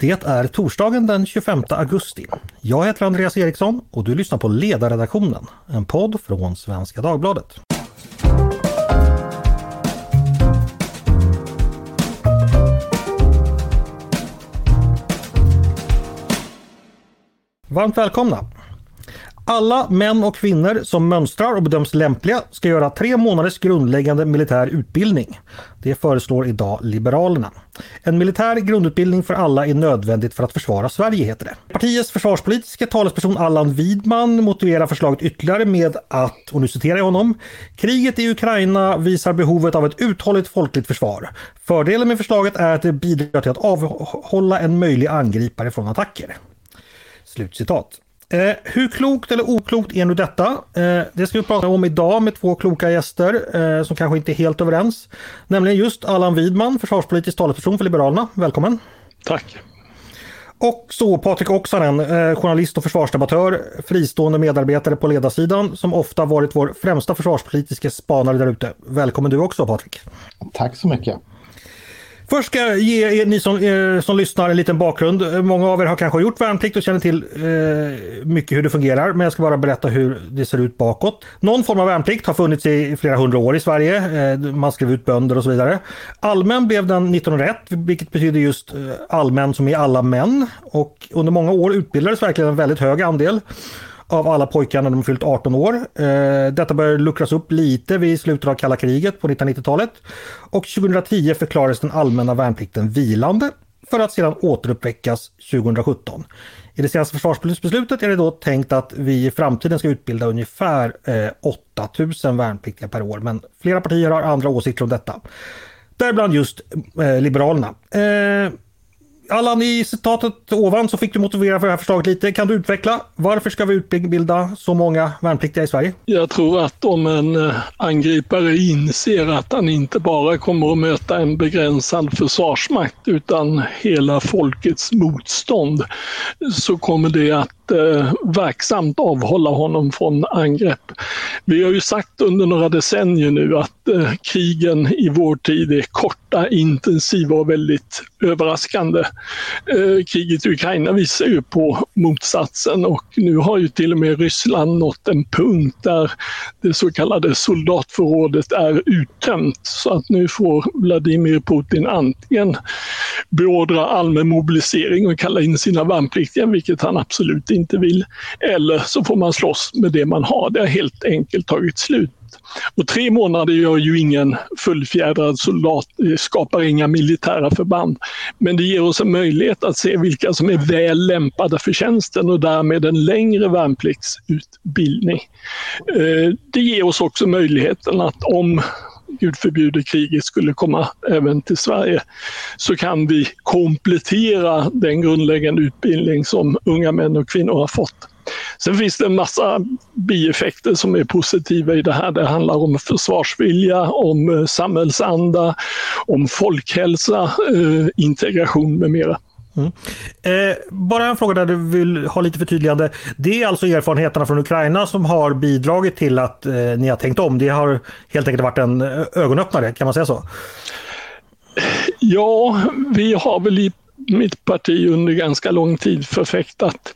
Det är torsdagen den 25 augusti. Jag heter Andreas Eriksson och du lyssnar på Ledarredaktionen, en podd från Svenska Dagbladet. Varmt välkomna! Alla män och kvinnor som mönstrar och bedöms lämpliga ska göra tre månaders grundläggande militär utbildning. Det föreslår idag Liberalerna. En militär grundutbildning för alla är nödvändigt för att försvara Sverige, heter det. Partiets försvarspolitiska talesperson Allan Widman motiverar förslaget ytterligare med att, och nu citerar jag honom, kriget i Ukraina visar behovet av ett uthålligt folkligt försvar. Fördelen med förslaget är att det bidrar till att avhålla en möjlig angripare från attacker. Slutcitat. Eh, hur klokt eller oklokt är nu detta? Eh, det ska vi prata om idag med två kloka gäster eh, som kanske inte är helt överens. Nämligen just Allan Widman, försvarspolitisk talesperson för Liberalerna. Välkommen! Tack! Och så Patrik Oksanen, eh, journalist och försvarsdebattör, fristående medarbetare på ledarsidan som ofta varit vår främsta försvarspolitiska spanare där ute. Välkommen du också Patrik! Tack så mycket! Först ska jag ge er, ni som, er, som lyssnar en liten bakgrund. Många av er har kanske gjort värnplikt och känner till eh, mycket hur det fungerar. Men jag ska bara berätta hur det ser ut bakåt. Någon form av värnplikt har funnits i flera hundra år i Sverige. Eh, man skrev ut bönder och så vidare. Allmän blev den 1901, vilket betyder just eh, allmän som i alla män. Och under många år utbildades verkligen en väldigt hög andel av alla pojkar när de fyllt 18 år. Eh, detta började luckras upp lite vid slutet av kalla kriget på 1990-talet. Och 2010 förklarades den allmänna värnplikten vilande för att sedan återuppväckas 2017. I det senaste försvarsbeslutet är det då tänkt att vi i framtiden ska utbilda ungefär eh, 8000 värnpliktiga per år. Men flera partier har andra åsikter om detta. Däribland just eh, Liberalerna. Eh, Allan, i citatet ovan så fick du motivera för det här förslaget lite. Kan du utveckla? Varför ska vi utbilda så många värnpliktiga i Sverige? Jag tror att om en eh, angripare inser att han inte bara kommer att möta en begränsad försvarsmakt utan hela folkets motstånd så kommer det att eh, verksamt avhålla honom från angrepp. Vi har ju sagt under några decennier nu att eh, krigen i vår tid är korta, intensiva och väldigt överraskande. Eh, kriget i Ukraina visar ju på motsatsen och nu har ju till och med Ryssland nått en punkt där det så kallade soldatförrådet är uttömt. Så att nu får Vladimir Putin antingen beordra allmän mobilisering och kalla in sina värnpliktiga, vilket han absolut inte vill. Eller så får man slåss med det man har. Det har helt enkelt tagit slut. Och tre månader gör ju ingen fullfjädrad soldat, eh, skapar inga militära förband. Men det ger oss en möjlighet att se vilka som är väl lämpade för tjänsten och därmed en längre värnpliktsutbildning. Eh, det ger oss också möjligheten att om Gud förbjude kriget skulle komma även till Sverige, så kan vi komplettera den grundläggande utbildning som unga män och kvinnor har fått. Sen finns det en massa bieffekter som är positiva i det här. Det handlar om försvarsvilja, om samhällsanda, om folkhälsa, eh, integration med mera. Mm. Eh, bara en fråga där du vill ha lite förtydligande. Det är alltså erfarenheterna från Ukraina som har bidragit till att eh, ni har tänkt om. Det har helt enkelt varit en eh, ögonöppnare, kan man säga så? Ja, vi har väl i mitt parti under ganska lång tid förfäktat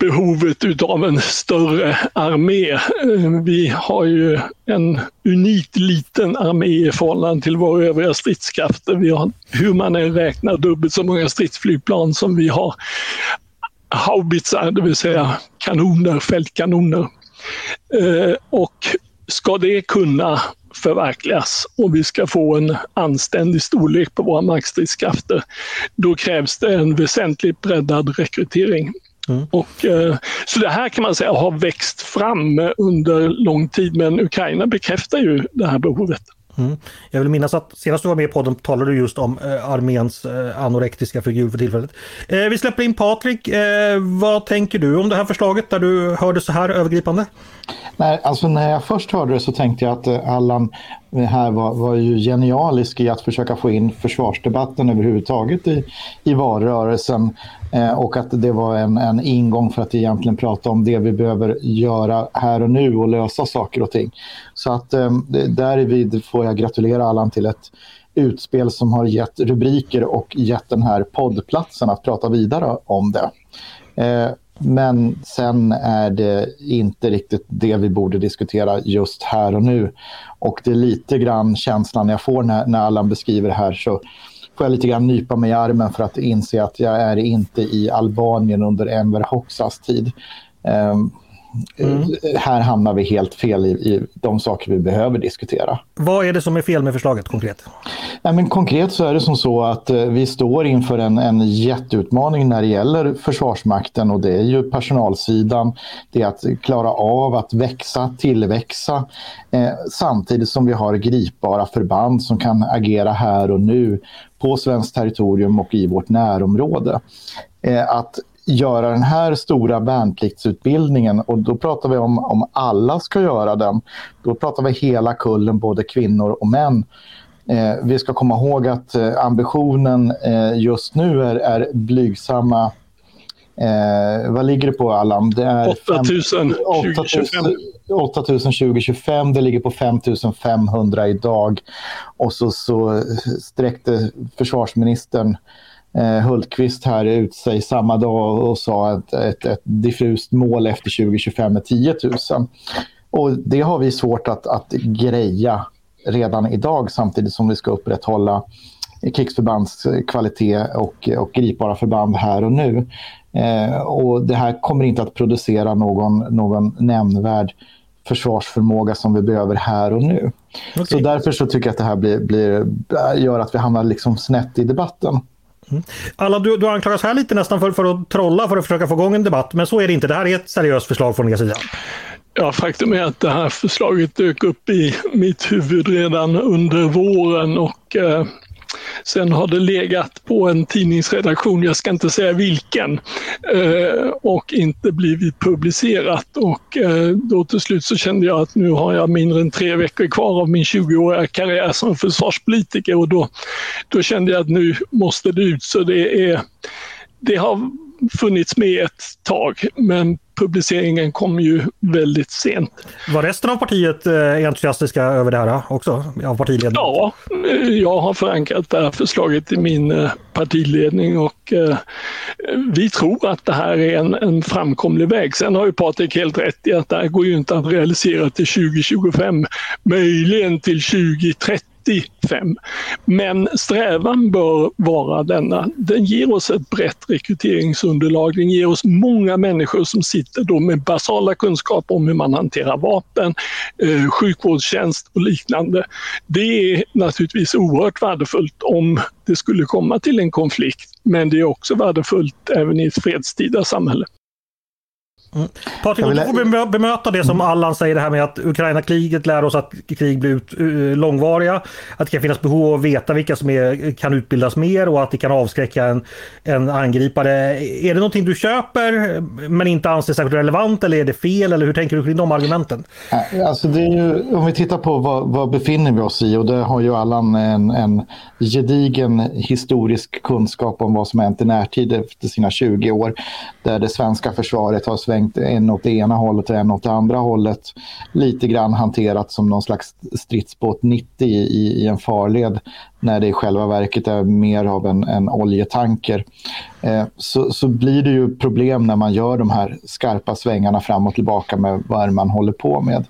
behovet utav en större armé. Eh, vi har ju en unikt liten armé i förhållande till våra övriga stridskrafter. Vi har, hur man än räknar, dubbelt så många stridsflygplan som vi har haubitsar, det vill säga kanoner, fältkanoner. Eh, och ska det kunna förverkligas och vi ska få en anständig storlek på våra markstridskrafter, då krävs det en väsentligt breddad rekrytering. Mm. Och, eh, så det här kan man säga har växt fram under lång tid men Ukraina bekräftar ju det här behovet. Mm. Jag vill minnas att senast du var med på podden talade du just om eh, arméns eh, anorektiska figur för tillfället. Eh, vi släpper in Patrik. Eh, vad tänker du om det här förslaget där du hörde så här övergripande? Nej, alltså när jag först hörde det så tänkte jag att eh, Allan här var, var ju genialisk i att försöka få in försvarsdebatten överhuvudtaget i, i valrörelsen Eh, och att det var en, en ingång för att egentligen prata om det vi behöver göra här och nu och lösa saker och ting. Så att eh, därvid får jag gratulera Allan till ett utspel som har gett rubriker och gett den här poddplatsen att prata vidare om det. Eh, men sen är det inte riktigt det vi borde diskutera just här och nu. Och det är lite grann känslan jag får när, när Allan beskriver det här så får jag lite grann nypa mig i armen för att inse att jag är inte i Albanien under Enver Hoxas tid. Um, Mm. Här hamnar vi helt fel i, i, de saker vi behöver diskutera. Vad är det som är fel med förslaget konkret? Ja, men konkret så är det som så att eh, vi står inför en, en jätteutmaning när det gäller Försvarsmakten och det är ju personalsidan. Det är att klara av att växa, tillväxa eh, samtidigt som vi har gripbara förband som kan agera här och nu på svenskt territorium och i vårt närområde. Eh, att göra den här stora värnpliktsutbildningen och då pratar vi om om alla ska göra den. Då pratar vi hela kullen, både kvinnor och män. Eh, vi ska komma ihåg att eh, ambitionen eh, just nu är, är blygsamma Eh, vad ligger det på Allan? Det är 8000 2025. 8000 2025, det ligger på 5500 idag. Och så, så sträckte försvarsministern Hultqvist här ut sig samma dag och sa att ett, ett diffust mål efter 2025 är 10 000. Och det har vi svårt att, att greja redan idag samtidigt som vi ska upprätthålla krigsförbandskvalitet och, och gripbara förband här och nu. Eh, och det här kommer inte att producera någon, någon nämnvärd försvarsförmåga som vi behöver här och nu. Okay. Så därför så tycker jag att det här blir, blir, gör att vi hamnar liksom snett i debatten. Mm. Alla, du, du anklagas här lite nästan för, för att trolla för att försöka få igång en debatt, men så är det inte. Det här är ett seriöst förslag från er sida. Ja, faktum är att det här förslaget dök upp i mitt huvud redan under våren och eh, Sen har det legat på en tidningsredaktion, jag ska inte säga vilken, eh, och inte blivit publicerat. Och eh, då till slut så kände jag att nu har jag mindre än tre veckor kvar av min 20-åriga karriär som försvarspolitiker och då, då kände jag att nu måste det ut. Så det är det har funnits med ett tag, men publiceringen kom ju väldigt sent. Var resten av partiet eh, entusiastiska över det här också? Av partiledningen? Ja, eh, jag har förankrat det här förslaget i min eh, partiledning och vi tror att det här är en, en framkomlig väg. Sen har ju Patrik helt rätt i att det här går ju inte att realisera till 2025, möjligen till 2030 95. Men strävan bör vara denna. Den ger oss ett brett rekryteringsunderlag. Den ger oss många människor som sitter då med basala kunskaper om hur man hanterar vapen, eh, sjukvårdstjänst och liknande. Det är naturligtvis oerhört värdefullt om det skulle komma till en konflikt. Men det är också värdefullt även i ett fredstida samhälle. Mm. Patrik, vill... du får bemöta det som Allan säger, det här med att Ukraina-kriget lär oss att krig blir ut, uh, långvariga. Att det kan finnas behov av att veta vilka som är, kan utbildas mer och att det kan avskräcka en, en angripare. Är det någonting du köper men inte anser särskilt relevant eller är det fel? Eller hur tänker du kring de argumenten? Alltså det är ju, om vi tittar på vad, vad befinner vi oss i och det har ju Allan en, en gedigen historisk kunskap om vad som hänt i närtid efter sina 20 år. Där det svenska försvaret har svängt svängt en åt det ena hållet och en åt det andra hållet. Lite grann hanterat som någon slags stridsbåt 90 i, i en farled när det i själva verket är mer av en, en oljetanker. Eh, så, så blir det ju problem när man gör de här skarpa svängarna fram och tillbaka med vad man håller på med.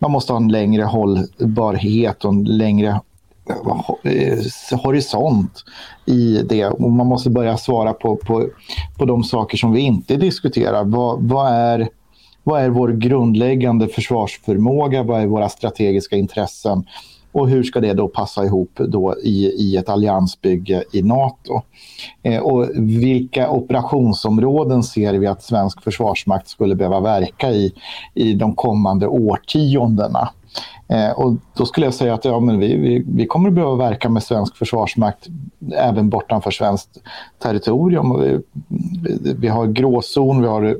Man måste ha en längre hållbarhet och en längre Eh, horisont i det. Och man måste börja svara på, på, på de saker som vi inte diskuterar. Vad, vad, är, vad är vår grundläggande försvarsförmåga? Vad är våra strategiska intressen? Och hur ska det då passa ihop då i, i ett alliansbygge i NATO? Eh, och vilka operationsområden ser vi att svensk försvarsmakt skulle behöva verka i i de kommande årtiondena? Eh, och då skulle jag säga att ja, men vi, vi, vi kommer att behöva verka med svensk försvarsmakt även bortanför svenskt territorium. Vi, vi, vi har gråzon, vi har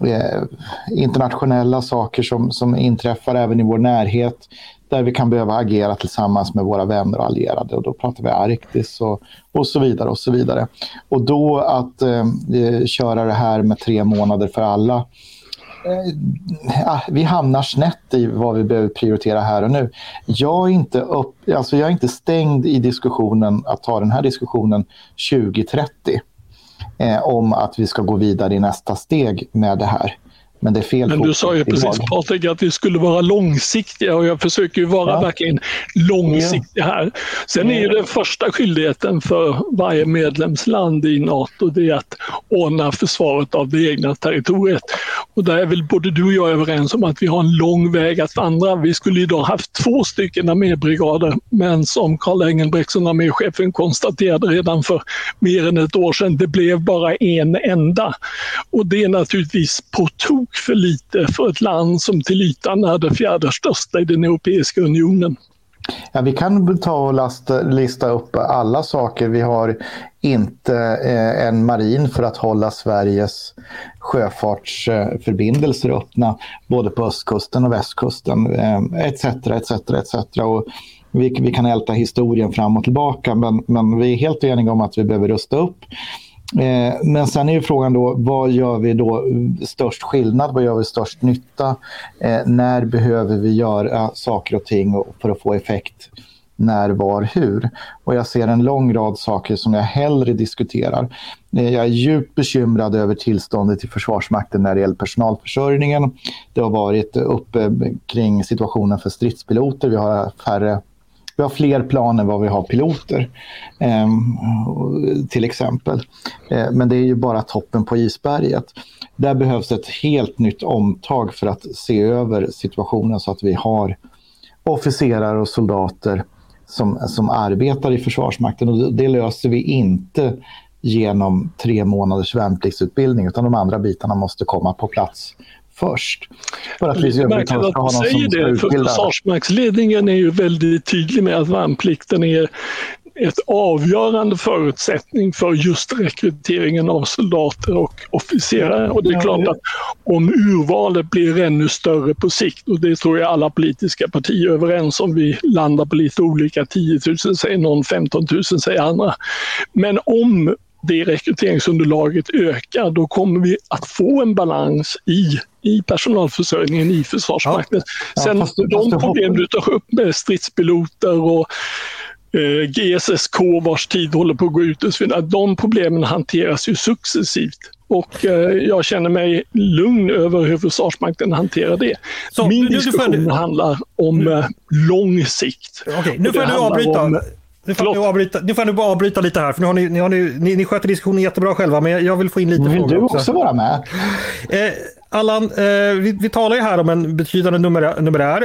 eh, internationella saker som, som inträffar även i vår närhet där vi kan behöva agera tillsammans med våra vänner och allierade. Och då pratar vi Arktis och, och så vidare. Och så vidare. Och då att eh, köra det här med tre månader för alla eh, ah, vi hamnar snett i vad vi behöver prioritera här och nu. Jag är inte, upp, alltså jag är inte stängd i diskussionen att ta den här diskussionen 2030 eh, om att vi ska gå vidare i nästa steg med det här. Men det är fel Men du sa ju precis Patrik att vi skulle vara långsiktiga och jag försöker ju vara ja. verkligen långsiktig här. Sen är ju den första skyldigheten för varje medlemsland i NATO det är att ordna försvaret av det egna territoriet. Och där är väl både du och jag överens om att vi har en lång väg att vandra. Vi skulle idag haft två stycken armébrigader men som Karl Engelbrektsson, arméchefen, konstaterade redan för mer än ett år sedan, det blev bara en enda. Och det är naturligtvis på tok tok för lite för ett land som till ytan är det fjärde största i den Europeiska unionen. Ja, vi kan ta och lasta, lista upp alla saker. Vi har inte eh, en marin för att hålla Sveriges sjöfartsförbindelser öppna både på östkusten och västkusten etc. etc, etc. Och vi, vi kan älta historien fram och tillbaka men, men vi är helt eniga om att vi behöver rusta upp. Eh, men sen är ju frågan då, vad gör vi då störst skillnad? Vad gör vi störst nytta? Eh, när behöver vi göra saker och ting för att få effekt? När, var, hur? Och jag ser en lång rad saker som jag hellre diskuterar. Eh, jag är djupt bekymrad över tillståndet i Försvarsmakten när det gäller personalförsörjningen. Det har varit uppe kring situationen för stridspiloter. Vi har färre vi har fler plan än vad vi har piloter, eh, till exempel. Eh, men det är ju bara toppen på isberget. Där behövs ett helt nytt omtag för att se över situationen så att vi har officerare och soldater som, som arbetar i Försvarsmakten. Och det löser vi inte genom tre månaders värnpliktsutbildning utan de andra bitarna måste komma på plats först. För att vi ska, ha någon säger det, för Försvarsmaktsledningen är ju väldigt tydlig med att värnplikten är ett avgörande förutsättning för just rekryteringen av soldater och officerare. Och det är klart att om urvalet blir ännu större på sikt, och det tror jag alla politiska partier är överens om, vi landar på lite olika, 10 000 säger någon, 15 000 säger andra. Men om det rekryteringsunderlaget ökar, då kommer vi att få en balans i, i personalförsörjningen i Försvarsmakten. Ja. Sen ja, fast, de fast problem du tar upp med stridspiloter och eh, GSSK vars tid håller på att gå ut och så vidare, de problemen hanteras ju successivt. Och eh, jag känner mig lugn över hur Försvarsmakten hanterar det. Så, Min diskussion du... handlar om eh, lång sikt. Okej, nu får du avbryta. Om, nu får, nu, avbryta, nu får du bara avbryta lite här, för nu har ni, ni, har ni, ni, ni sköter diskussionen jättebra själva, men jag vill få in lite frågor Vill du också, också vara med? Eh, Allan, eh, vi, vi, talar ju här om en betydande numerär. numerär.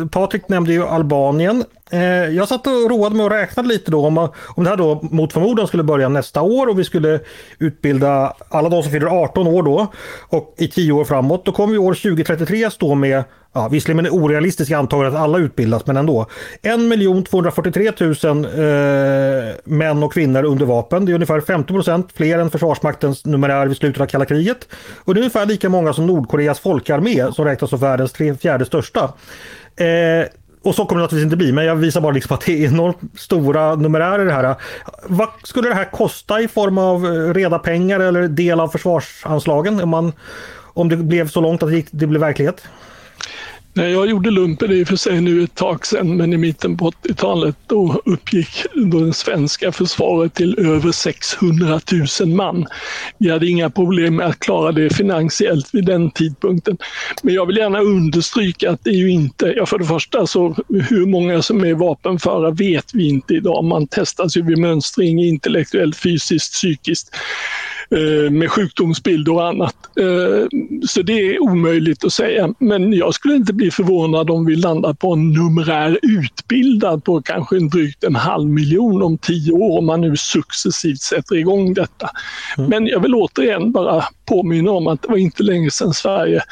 Eh, Patrik nämnde ju Albanien. Eh, jag satt och roade mig och räknade lite då om, om det här då mot förmodan skulle börja nästa år och vi skulle utbilda alla de som fyller 18 år då och i 10 år framåt. Då kommer vi år 2033 stå med Ja, visserligen med det orealistiska antagandet att alla utbildas, men ändå. 1 243 000 eh, män och kvinnor under vapen. Det är ungefär 50 procent fler än Försvarsmaktens numerär vid slutet av kalla kriget. Och det är ungefär lika många som Nordkoreas folkarmé som räknas som världens tre, fjärde största. Eh, och så kommer det naturligtvis inte bli, men jag visar bara liksom att det är enormt stora numerärer det här. Vad skulle det här kosta i form av eh, reda pengar eller del av försvarsanslagen om, man, om det blev så långt att det, gick, det blev verklighet? Nej, jag gjorde lumpen i och för sig nu ett tag sedan, men i mitten på 80-talet då uppgick då det svenska försvaret till över 600 000 man. Vi hade inga problem med att klara det finansiellt vid den tidpunkten. Men jag vill gärna understryka att det är ju inte, ja för det första så hur många som är vapenföra vet vi inte idag. Man testas ju vid mönstring intellektuellt, fysiskt, psykiskt. Eh, med sjukdomsbilder och annat. Eh, så det är omöjligt att säga. Men jag skulle inte bli förvånad om vi landar på en numerär utbildad på kanske en drygt en halv miljon om tio år om man nu successivt sätter igång detta. Mm. Men jag vill återigen bara påminna om att det var inte länge sedan Sverige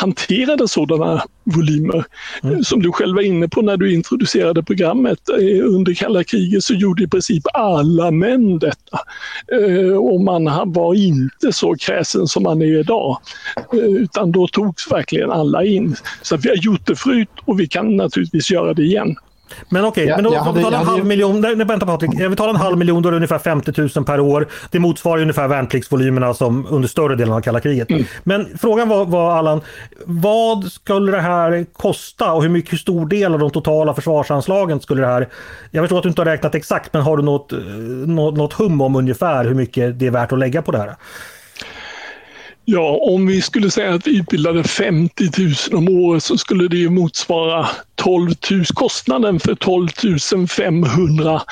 hanterade sådana volymer. Mm. Som du själv var inne på när du introducerade programmet. Eh, under kalla kriget så gjorde i princip alla män detta. Eh, och man var inte så kräsen som man är idag. Eh, utan då togs verkligen alla in. Så vi har gjort det förut och vi kan naturligtvis göra det igen. Men okej, Ja, men då får vi hade- jag en hade halv ju- miljon. Nej, vänta Patrik. Jag betalar en halv miljon, då är det ungefär 50 000 per år. Det motsvarar ungefär värnpliktsvolymerna som under större delen av kalla kriget. Mm. Men frågan var, var Allan, vad skulle det här kosta och hur, mycket, hur stor del av de totala försvarsanslagen skulle det här... Jag förstår att du inte har räknat exakt, men har du något, eh, något, något hum om ungefär hur mycket det är värt att lägga på det här? Ja, om vi skulle säga att vi utbildade 50 000 om året så skulle det ju motsvara 12 000, kostnaden för 12 500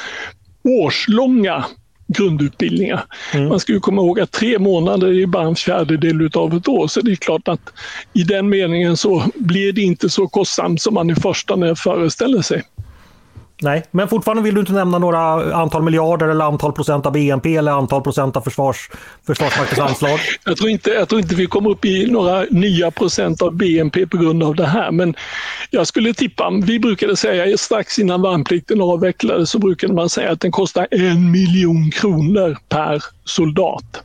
årslånga grundutbildningar. Man ska ju komma ihåg att tre månader är bara en fjärdedel av ett år så det är klart att i den meningen så blir det inte så kostsamt som man i förstone föreställer sig. Nej, men fortfarande vill du inte nämna några antal miljarder eller antal procent av BNP eller antal procent av försvars, Försvarsmaktens anslag? Jag tror, inte, jag tror inte vi kommer upp i några nya procent av BNP på grund av det här. Men jag skulle tippa, vi brukade säga strax innan värnplikten avvecklades så brukade man säga att den kostar en miljon kronor per soldat.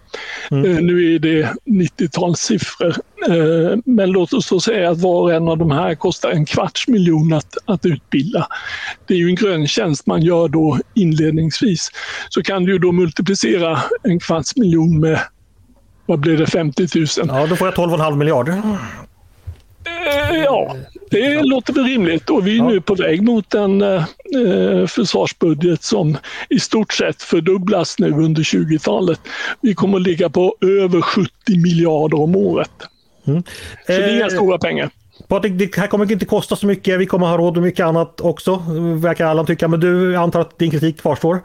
Eh, Nu är det 90-talssiffror. Eh, Men låt oss då säga att var och en av de här kostar en kvarts miljon att, att utbilda. Det är ju en gröntjänst man gör då inledningsvis. Så kan du då multiplicera en kvarts miljon med vad blir det, 50 000? Ja, då får jag 12,5 miljarder. Eh, Ja, det låter väl rimligt och vi är nu på väg mot en eh, försvarsbudget som i stort sett fördubblas nu under 20-talet. Vi kommer att ligga på över 70 miljarder om året. Så det är inga Eh, stora pengar. Patrik, det här kommer inte kosta så mycket. Vi kommer ha råd med mycket annat också, verkar Allan tycka. Men du antar att din kritik kvarstår?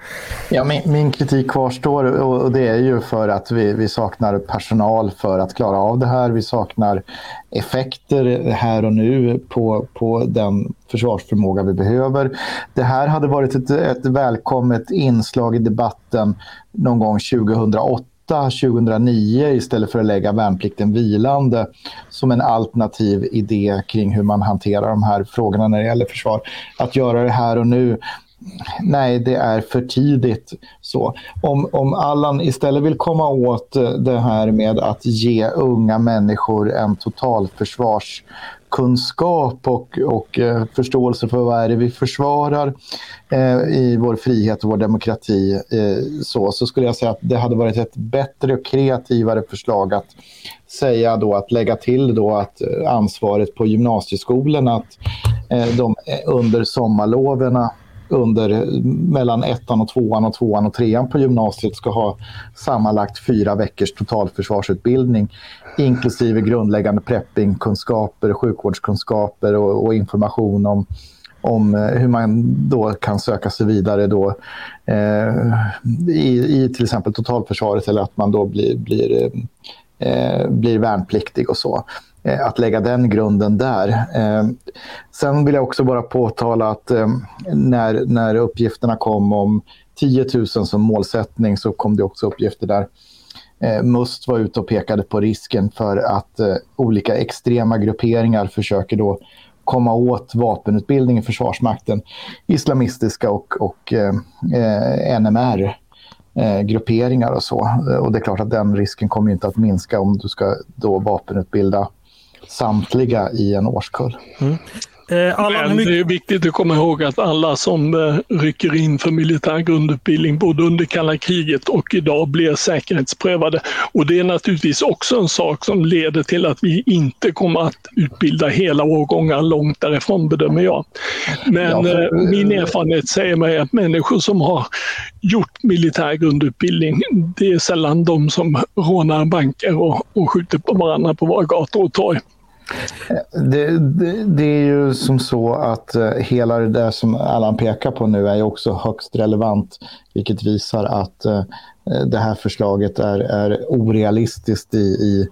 Ja, min, min kritik kvarstår och, och det är ju för att vi, vi saknar personal för att klara av det här. Vi saknar effekter här och nu på, på den försvarsförmåga vi behöver. Det här hade varit ett, ett välkommet inslag i debatten någon gång 2008 2009 istället för att lägga värnplikten vilande som en alternativ idé kring hur man hanterar de här frågorna när det gäller försvar. Att göra det här och nu Nej, det är för tidigt. Så. Om, om Allan istället vill komma åt det här med att ge unga människor en totalförsvars kunskap och, och eh, förståelse för vad är det vi försvarar eh, i vår frihet och vår demokrati eh, så, så skulle jag säga att det hade varit ett bättre och kreativare förslag att säga då att lägga till då att eh, ansvaret på gymnasieskolorna att eh, de eh, under sommarloverna under mellan ettan och tvåan och tvåan och trean på gymnasiet ska ha sammanlagt fyra veckors totalförsvarsutbildning inklusive grundläggande preppingkunskaper, sjukvårdskunskaper och, och information om, om eh, hur man då kan söka sig vidare då, eh, i, i till exempel totalförsvaret eller att man då blir, blir, eh, eh, blir värnpliktig och så. Eh, att lägga den grunden där. Eh, sen vill jag också bara påtala att eh, när, när uppgifterna kom om 10 000 som målsättning så kom det också uppgifter där Eh, Must var ute och pekade på risken för att eh, olika extrema grupperingar försöker då komma åt vapenutbildning i Försvarsmakten. Islamistiska och, och eh, eh NMR eh, grupperingar och så. Och det är klart att den risken kommer inte att minska om du ska då vapenutbilda samtliga i en årskull. Mm. Allan, hur Men mycket... det är viktigt att komma ihåg att alla som eh, rycker in för militär grundutbildning både under kalla kriget och idag blir säkerhetsprövade. Och det är naturligtvis också en sak som leder till att vi inte kommer att utbilda hela årgångar långt därifrån bedömer jag. Men Ja, för- eh, min erfarenhet säger mig att människor som har gjort militär grundutbildning, det är sällan de som rånar banker och, och skjuter på varandra på våra gator och torg. Det, det, det är ju som så att eh, hela det där som Allan pekar på nu är ju också högst relevant, vilket visar att eh, det här förslaget är, är orealistiskt i, i,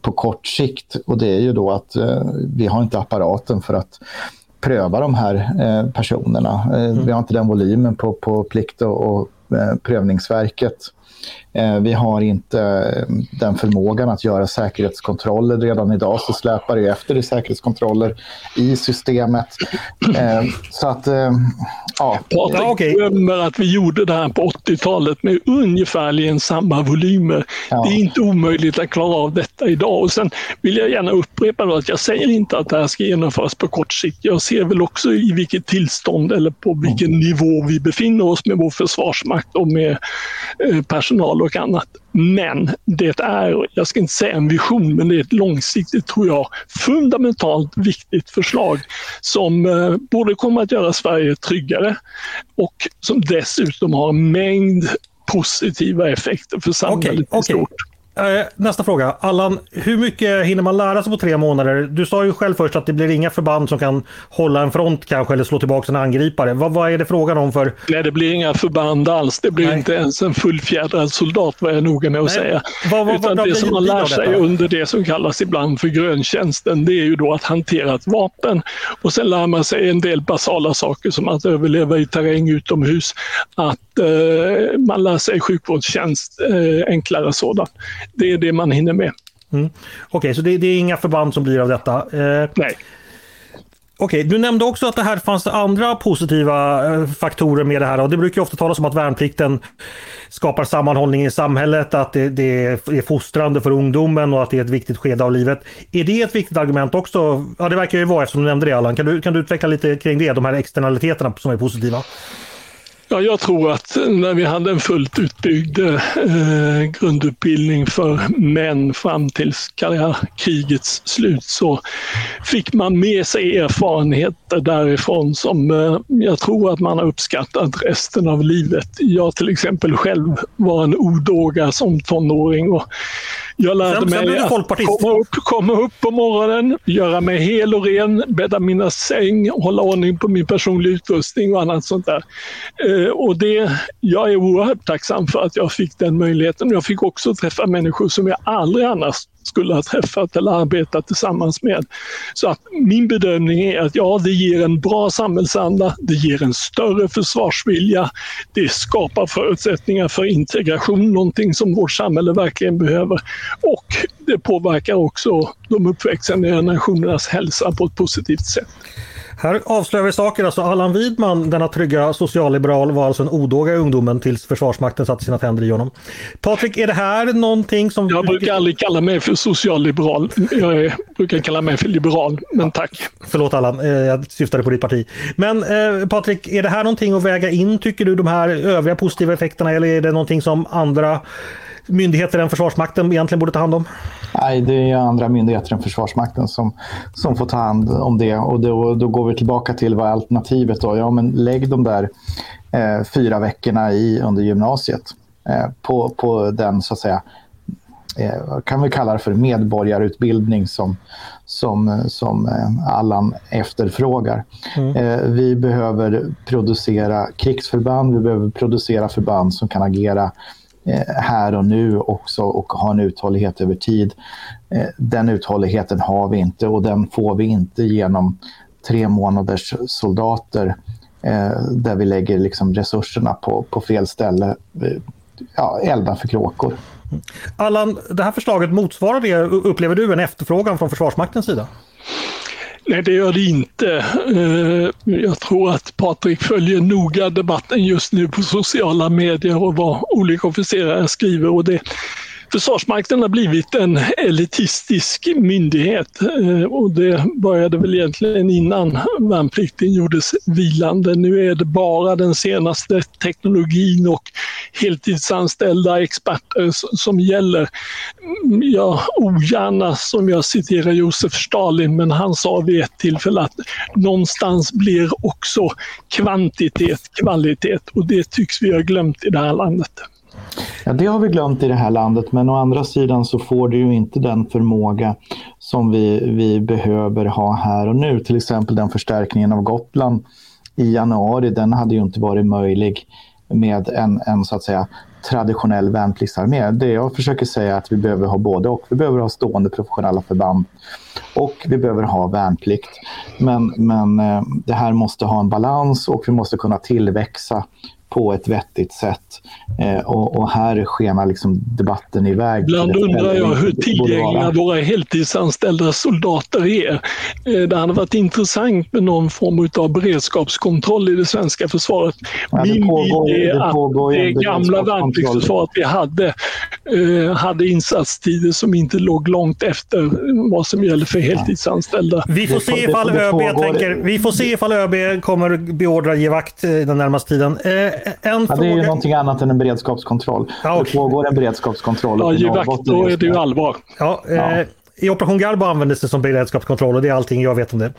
på kort sikt. Och det är ju då att eh, vi har inte apparaten för att pröva de här personerna. Vi har inte den volymen på, på plikt och, och prövningsverket. Eh, vi har inte eh, den förmågan att göra säkerhetskontroller. Redan idag så släpar det efter i säkerhetskontroller i systemet. Eh, så att, ja. Patrik okay. glömmer att vi gjorde det här på 80-talet med ungefärligen samma volymer. Ja. Det är inte omöjligt att klara av detta idag. Och sen vill jag gärna upprepa att jag säger inte att det här ska genomföras på kort sikt. Jag ser väl också i vilket tillstånd eller på vilken mm. nivå vi befinner oss med vår försvarsmakt och med personal och annat. Men det är, jag ska inte säga en vision, men det är ett långsiktigt, tror jag, fundamentalt viktigt förslag som eh, borde komma att göra Sverige tryggare och som dessutom har en mängd positiva effekter för samhället okay, i stort. Eh, nästa fråga. Allan, hur mycket hinner man lära sig på tre månader? Du sa ju själv först att det blir inga förband som kan hålla en front kanske eller slå tillbaka en angripare. Vad, vad är det frågan om för? Nej, det blir inga förband alls. Det blir Nej. inte ens en fullfjädrad soldat var jag noga med att Nej. säga. Vad, vad, Utan det som man lär sig under det som kallas ibland för gröntjänsten, det är ju då att hantera ett vapen. Och sen lär man sig en del basala saker som att överleva i terräng utomhus, att eh, man lär sig sjukvårdstjänst, eh, enklare sådant det är det man hinner med. Mm. Okej, okay, så det, det, är inga förband som blir av detta? Eh, Nej. Okej, okay, du nämnde också att det här fanns andra positiva eh, faktorer med det här och det brukar ofta talas om att värnplikten skapar sammanhållning i samhället, att det, det, är fostrande för ungdomen och att det är ett viktigt skede av livet. Är det ett viktigt argument också? Ja, det verkar ju vara eftersom du nämnde det Allan. Kan du, kan du utveckla lite kring det, de här externaliteterna som är positiva? Ja, jag tror att när vi hade en fullt utbyggd eh, grundutbildning för män fram till krigets slut så fick man med sig erfarenheter därifrån som eh, jag tror att man har uppskattat resten av livet. Jag till exempel själv var en odåga som tonåring och jag lärde sen, mig sen att komma upp, komma upp på morgonen, göra mig hel och ren, bädda mina säng, hålla ordning på min personliga utrustning och annat sånt där. Eh, och det, jag är oerhört tacksam för att jag fick den möjligheten. Jag fick också träffa människor som jag aldrig annars skulle ha träffat eller arbetat tillsammans med. Så att min bedömning är att ja, det ger en bra samhällsanda, det ger en större försvarsvilja, det skapar förutsättningar för integration, någonting som vårt samhälle verkligen behöver. Och det påverkar också de uppväxande generationernas hälsa på ett positivt sätt. Här avslöjar vi saker. Alltså Allan Widman, denna trygga socialliberal, var alltså en odåga i ungdomen tills Försvarsmakten satte sina tänder i honom. Patrik, är det här någonting som... Jag brukar aldrig kalla mig för socialliberal. Jag är, brukar kalla mig för liberal, men tack. Förlåt Allan, eh, jag syftade på ditt parti. Men eh, Patrik, är det här någonting att väga in, tycker du, de här övriga positiva effekterna eller är det någonting som andra myndigheter än Försvarsmakten egentligen borde ta hand om? Nej, det är andra myndigheter än Försvarsmakten som, som får ta hand om det. Och då, då går vi tillbaka till vad är alternativet då? Ja, men lägg de där eh, fyra veckorna i, under gymnasiet eh, på, på den, så att säga, eh, kan vi kalla det för medborgarutbildning som, som, som eh, Allan efterfrågar. Mm. Eh, vi behöver producera krigsförband, vi behöver producera förband som kan agera Eh, här och nu också och ha en uthållighet över tid. Eh, den uthålligheten har vi inte och den får vi inte genom tre månaders soldater eh, där vi lägger liksom resurserna på, på fel ställe. Eh, ja, elda för kråkor. Allan, det här förslaget motsvarar det, upplever du, en efterfrågan från Försvarsmaktens sida? Nej, det gör det inte. Eh, jag tror att Patrik följer noga debatten just nu på sociala medier och vad olika officerare skriver. Och det, Försvarsmakten har blivit en elitistisk myndighet eh, och det började väl egentligen innan värnplikten gjordes vilande. Nu är det bara den senaste teknologin och heltidsanställda experter som gäller. Jag ogärna som jag citerar Josef Stalin, men han sa vid ett tillfälle att någonstans blir också kvantitet kvalitet och det tycks vi ha glömt i det här landet. Ja, det har vi glömt i det här landet, men å andra sidan så får du ju inte den förmåga som vi, vi behöver ha här och nu. Till exempel den förstärkningen av Gotland i januari, den hade ju inte varit möjlig med en, en så att säga traditionell värnpliktsarmé. Det jag försöker säga är att vi behöver ha både och. Vi behöver ha stående professionella förband och vi behöver ha värnplikt. Men, men eh, det här måste ha en balans och vi måste kunna tillväxa på ett vettigt sätt. Eh, och, och, här skenar liksom debatten iväg. Ibland undrar jag hur tillgängliga våra heltidsanställda soldater är. Eh, det hade varit intressant med någon form av beredskapskontroll i det svenska försvaret. Ja, Min bild är att det gamla värnpliktsförsvaret vi hade eh, hade insatstider som inte låg långt efter vad som gäller för heltidsanställda. Vi får se ifall ÖB, tänker, vi får se ifall ÖB kommer beordra ge vakt den närmaste tiden. Eh, en ja. Det är ju någonting annat än en beredskapskontroll. Ja, okay. Det pågår en beredskapskontroll. Ja, ge vakt, då är det ju allvar. Ja, ja. Eh, i Operation Garbo användes det som beredskapskontroll och det är allting jag vet om det.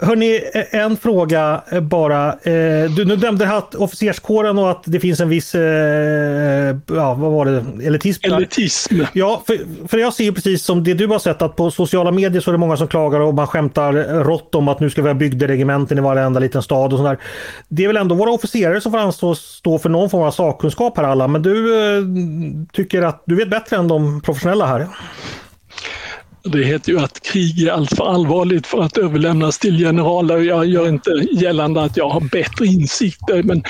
Hörni, en fråga bara. Eh, du nu nämnde att officerskåren och att det finns en viss, eh, ja vad var det, elitism? Elitism. Ja, för, för jag ser precis som det du har sett att på sociala medier så är det många som klagar och man skämtar rått om att nu ska vi ha bygderegementen i varenda liten stad och sådär. Det är väl ändå våra officerare som får anstå stå för någon form av sakkunskap här alla, men du eh, tycker att du vet bättre än de professionella här. Det heter ju att krig är alltför allvarligt för att överlämnas till generaler. Jag gör inte gällande att jag har bättre insikter, men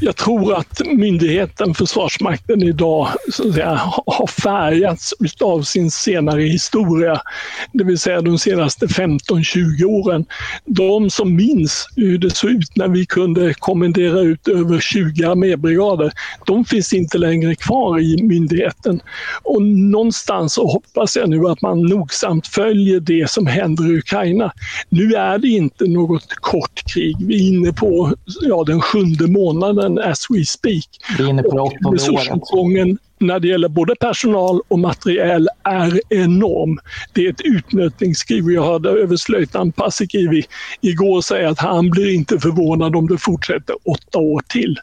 jag tror att myndigheten Försvarsmakten idag så att säga, har färgats av sin senare historia, det vill säga de senaste 15-20 åren. De som minns hur det såg ut när vi kunde kommendera ut över 20 armébrigader, de finns inte längre kvar i myndigheten. Och någonstans så hoppas jag nu att man nogsamt följer det som händer i Ukraina. Nu är det inte något kort krig. Vi är inne på ja, den sjunde månaden månaden as we speak. Vi är inne på det åttonde året när det gäller både personal och materiel är enorm. Det är ett utnötningskrig. Jag hörde överstelöjtnant Paasikivi igår säga att han blir inte förvånad om det fortsätter åtta år till.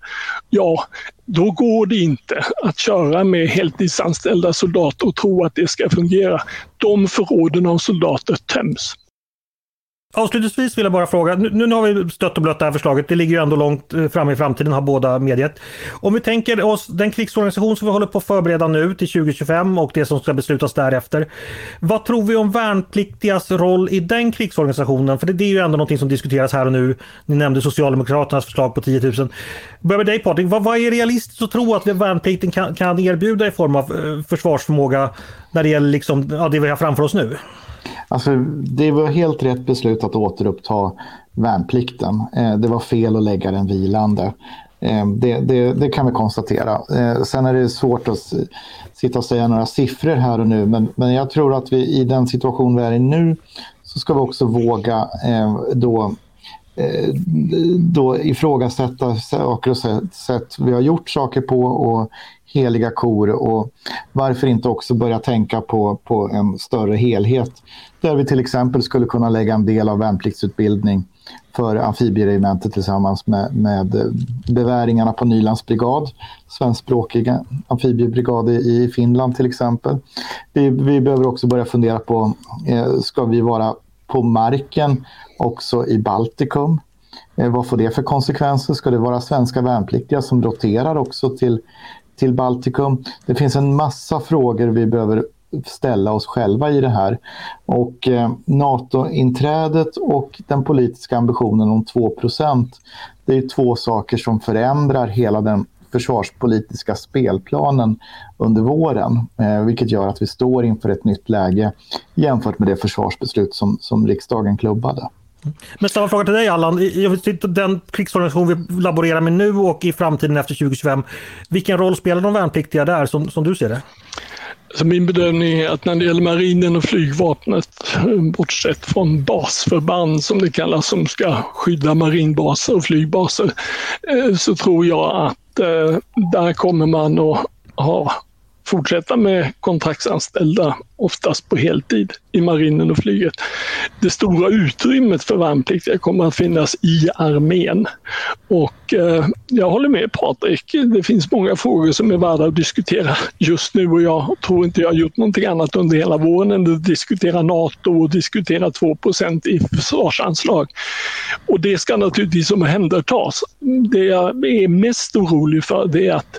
Ja, då går det inte att köra med heltidsanställda soldater och tro att det ska fungera. De förråden av soldater töms. Avslutningsvis vill jag bara fråga, nu, nu har vi stött och blött det här förslaget, det ligger ju ändå långt eh, fram i framtiden har båda medgett. Om vi tänker oss den krigsorganisation som vi håller på att förbereda nu till 2025 och det som ska beslutas därefter. Vad tror vi om värnpliktigas roll i den krigsorganisationen? För det, det är ju ändå någonting som diskuteras här och nu. Ni nämnde Socialdemokraternas förslag på 10 000. Börjar med dig Patrik, vad, vad är realistiskt att tro att värnplikten kan, kan erbjuda i form av eh, försvarsförmåga när det gäller liksom, ja, det vi har framför oss nu? Alltså, det var helt rätt beslut att återuppta värnplikten. Eh, det var fel att lägga den vilande. Eh, det, det, det, kan vi konstatera. Eh, sen är det svårt att sitta och säga några siffror här och nu, men, men jag tror att vi i den situation vi är i nu så ska vi också våga eh, då eh, då ifrågasätta saker och sätt vi har gjort saker på och heliga kor och varför inte också börja tänka på, på en större helhet där vi till exempel skulle kunna lägga en del av värnpliktsutbildning för amfibieregementet tillsammans med, med eh, beväringarna på Nylands brigad, svenskspråkiga amfibiebrigad i Finland till exempel. Vi, vi behöver också börja fundera på, eh, ska vi vara på marken också i Baltikum? Eh, vad får det för konsekvenser? Ska det vara svenska värnpliktiga som roterar också till till Baltikum. Det finns en massa frågor vi behöver ställa oss själva i det här. Och eh, NATO-inträdet och den politiska ambitionen om 2% det är två saker som förändrar hela den försvarspolitiska spelplanen under våren, eh, vilket gör att vi står inför ett nytt läge jämfört med det försvarsbeslut som, som riksdagen klubbade. Men samma fråga till dig Allan. Den krigsorganisation vi laborerar med nu och i framtiden efter 2025. Vilken roll spelar de värnpliktiga där som, som du ser det? Så min bedömning är att när det gäller marinen och flygvapnet, bortsett från basförband som det kallas, som ska skydda marinbaser och flygbaser, eh, så tror jag att eh, där kommer man att ha fortsätta med kontraktsanställda, oftast på heltid, i marinen och flyget. Det stora utrymmet för värnpliktiga kommer att finnas i armén. Och eh, jag håller med Patrik, det finns många frågor som är värda att diskutera just nu och jag tror inte jag har gjort någonting annat under hela våren än att diskutera NATO och diskutera 2% i försvarsanslag. Och det ska naturligtvis omhändertas. Det jag är mest orolig för det är att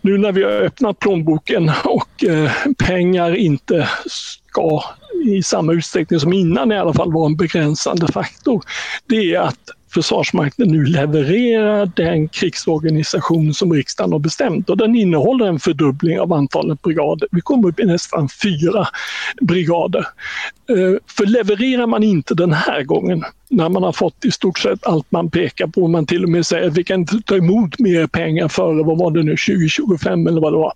nu när vi har öppnat plånboken och eh, pengar inte ska i samma utsträckning som innan i alla fall vara en begränsande faktor, det är att Försvarsmakten nu levererar den krigsorganisation som riksdagen har bestämt och den innehåller en fördubbling av antalet brigader. Vi kommer upp i nästan fyra brigader. Eh, för levererar man inte den här gången när man har fått i stort sett allt man pekar på, man till och med säger att vi kan inte ta emot mer pengar före, vad var det nu, 2025 eller vad det var.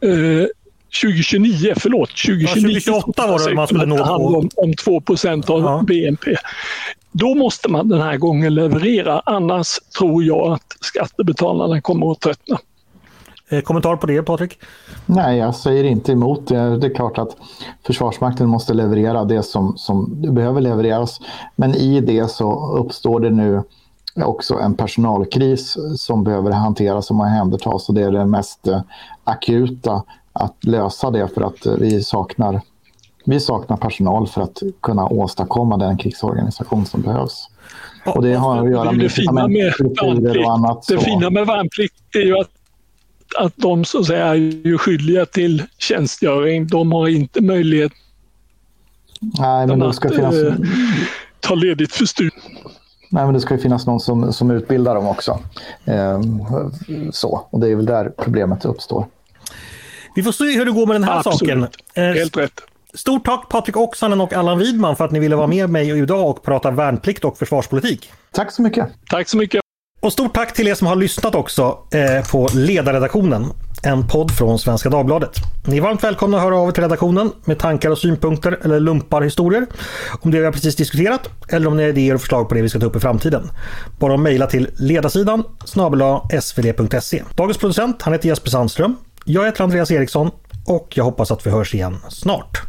Eh, 2029, förlåt. 2029 ja, 2028 var det man skulle nå. Om, om 2 av ja. BNP. Då måste man den här gången leverera, annars tror jag att skattebetalarna kommer att tröttna. Eh, kommentar på det Patrik? Nej, jag säger inte emot det. Det är klart att Försvarsmakten måste leverera det som, som behöver levereras. Men i det så uppstår det nu också en personalkris som behöver hanteras och omhändertas och det är det mest akuta att lösa det för att vi saknar, vi saknar personal för att kunna åstadkomma den krigsorganisation som behövs. Och det har att göra med det fina med och annat. Det fina med värnplikt är ju att, att de så att säga är ju skyldiga till tjänstgöring. De har inte möjlighet Nej, men då ska att finnas... äh, ta ledigt för studier. Nej, men det ska ju finnas någon som, som utbildar dem också. Eh, så, och det är väl där problemet uppstår. Vi får se hur det går med den här Absolut. saken. Eh, Helt rätt. Stort tack Patrik Oksanen och Allan Widman för att ni ville vara med mig idag och prata värnplikt och försvarspolitik. Tack så mycket. Tack så mycket. Och stort tack till er som har lyssnat också eh, på Ledarredaktionen, en podd från Svenska Dagbladet. Ni är varmt välkomna att höra av er till redaktionen med tankar och synpunkter eller lumpar historier om det vi har precis diskuterat eller om ni har idéer och förslag på det vi ska ta upp i framtiden. Bara mejla till ledarsidan snabel svd.se. Dagens producent han heter Jesper Sandström. Jag heter Andreas Eriksson och jag hoppas att vi hörs igen snart.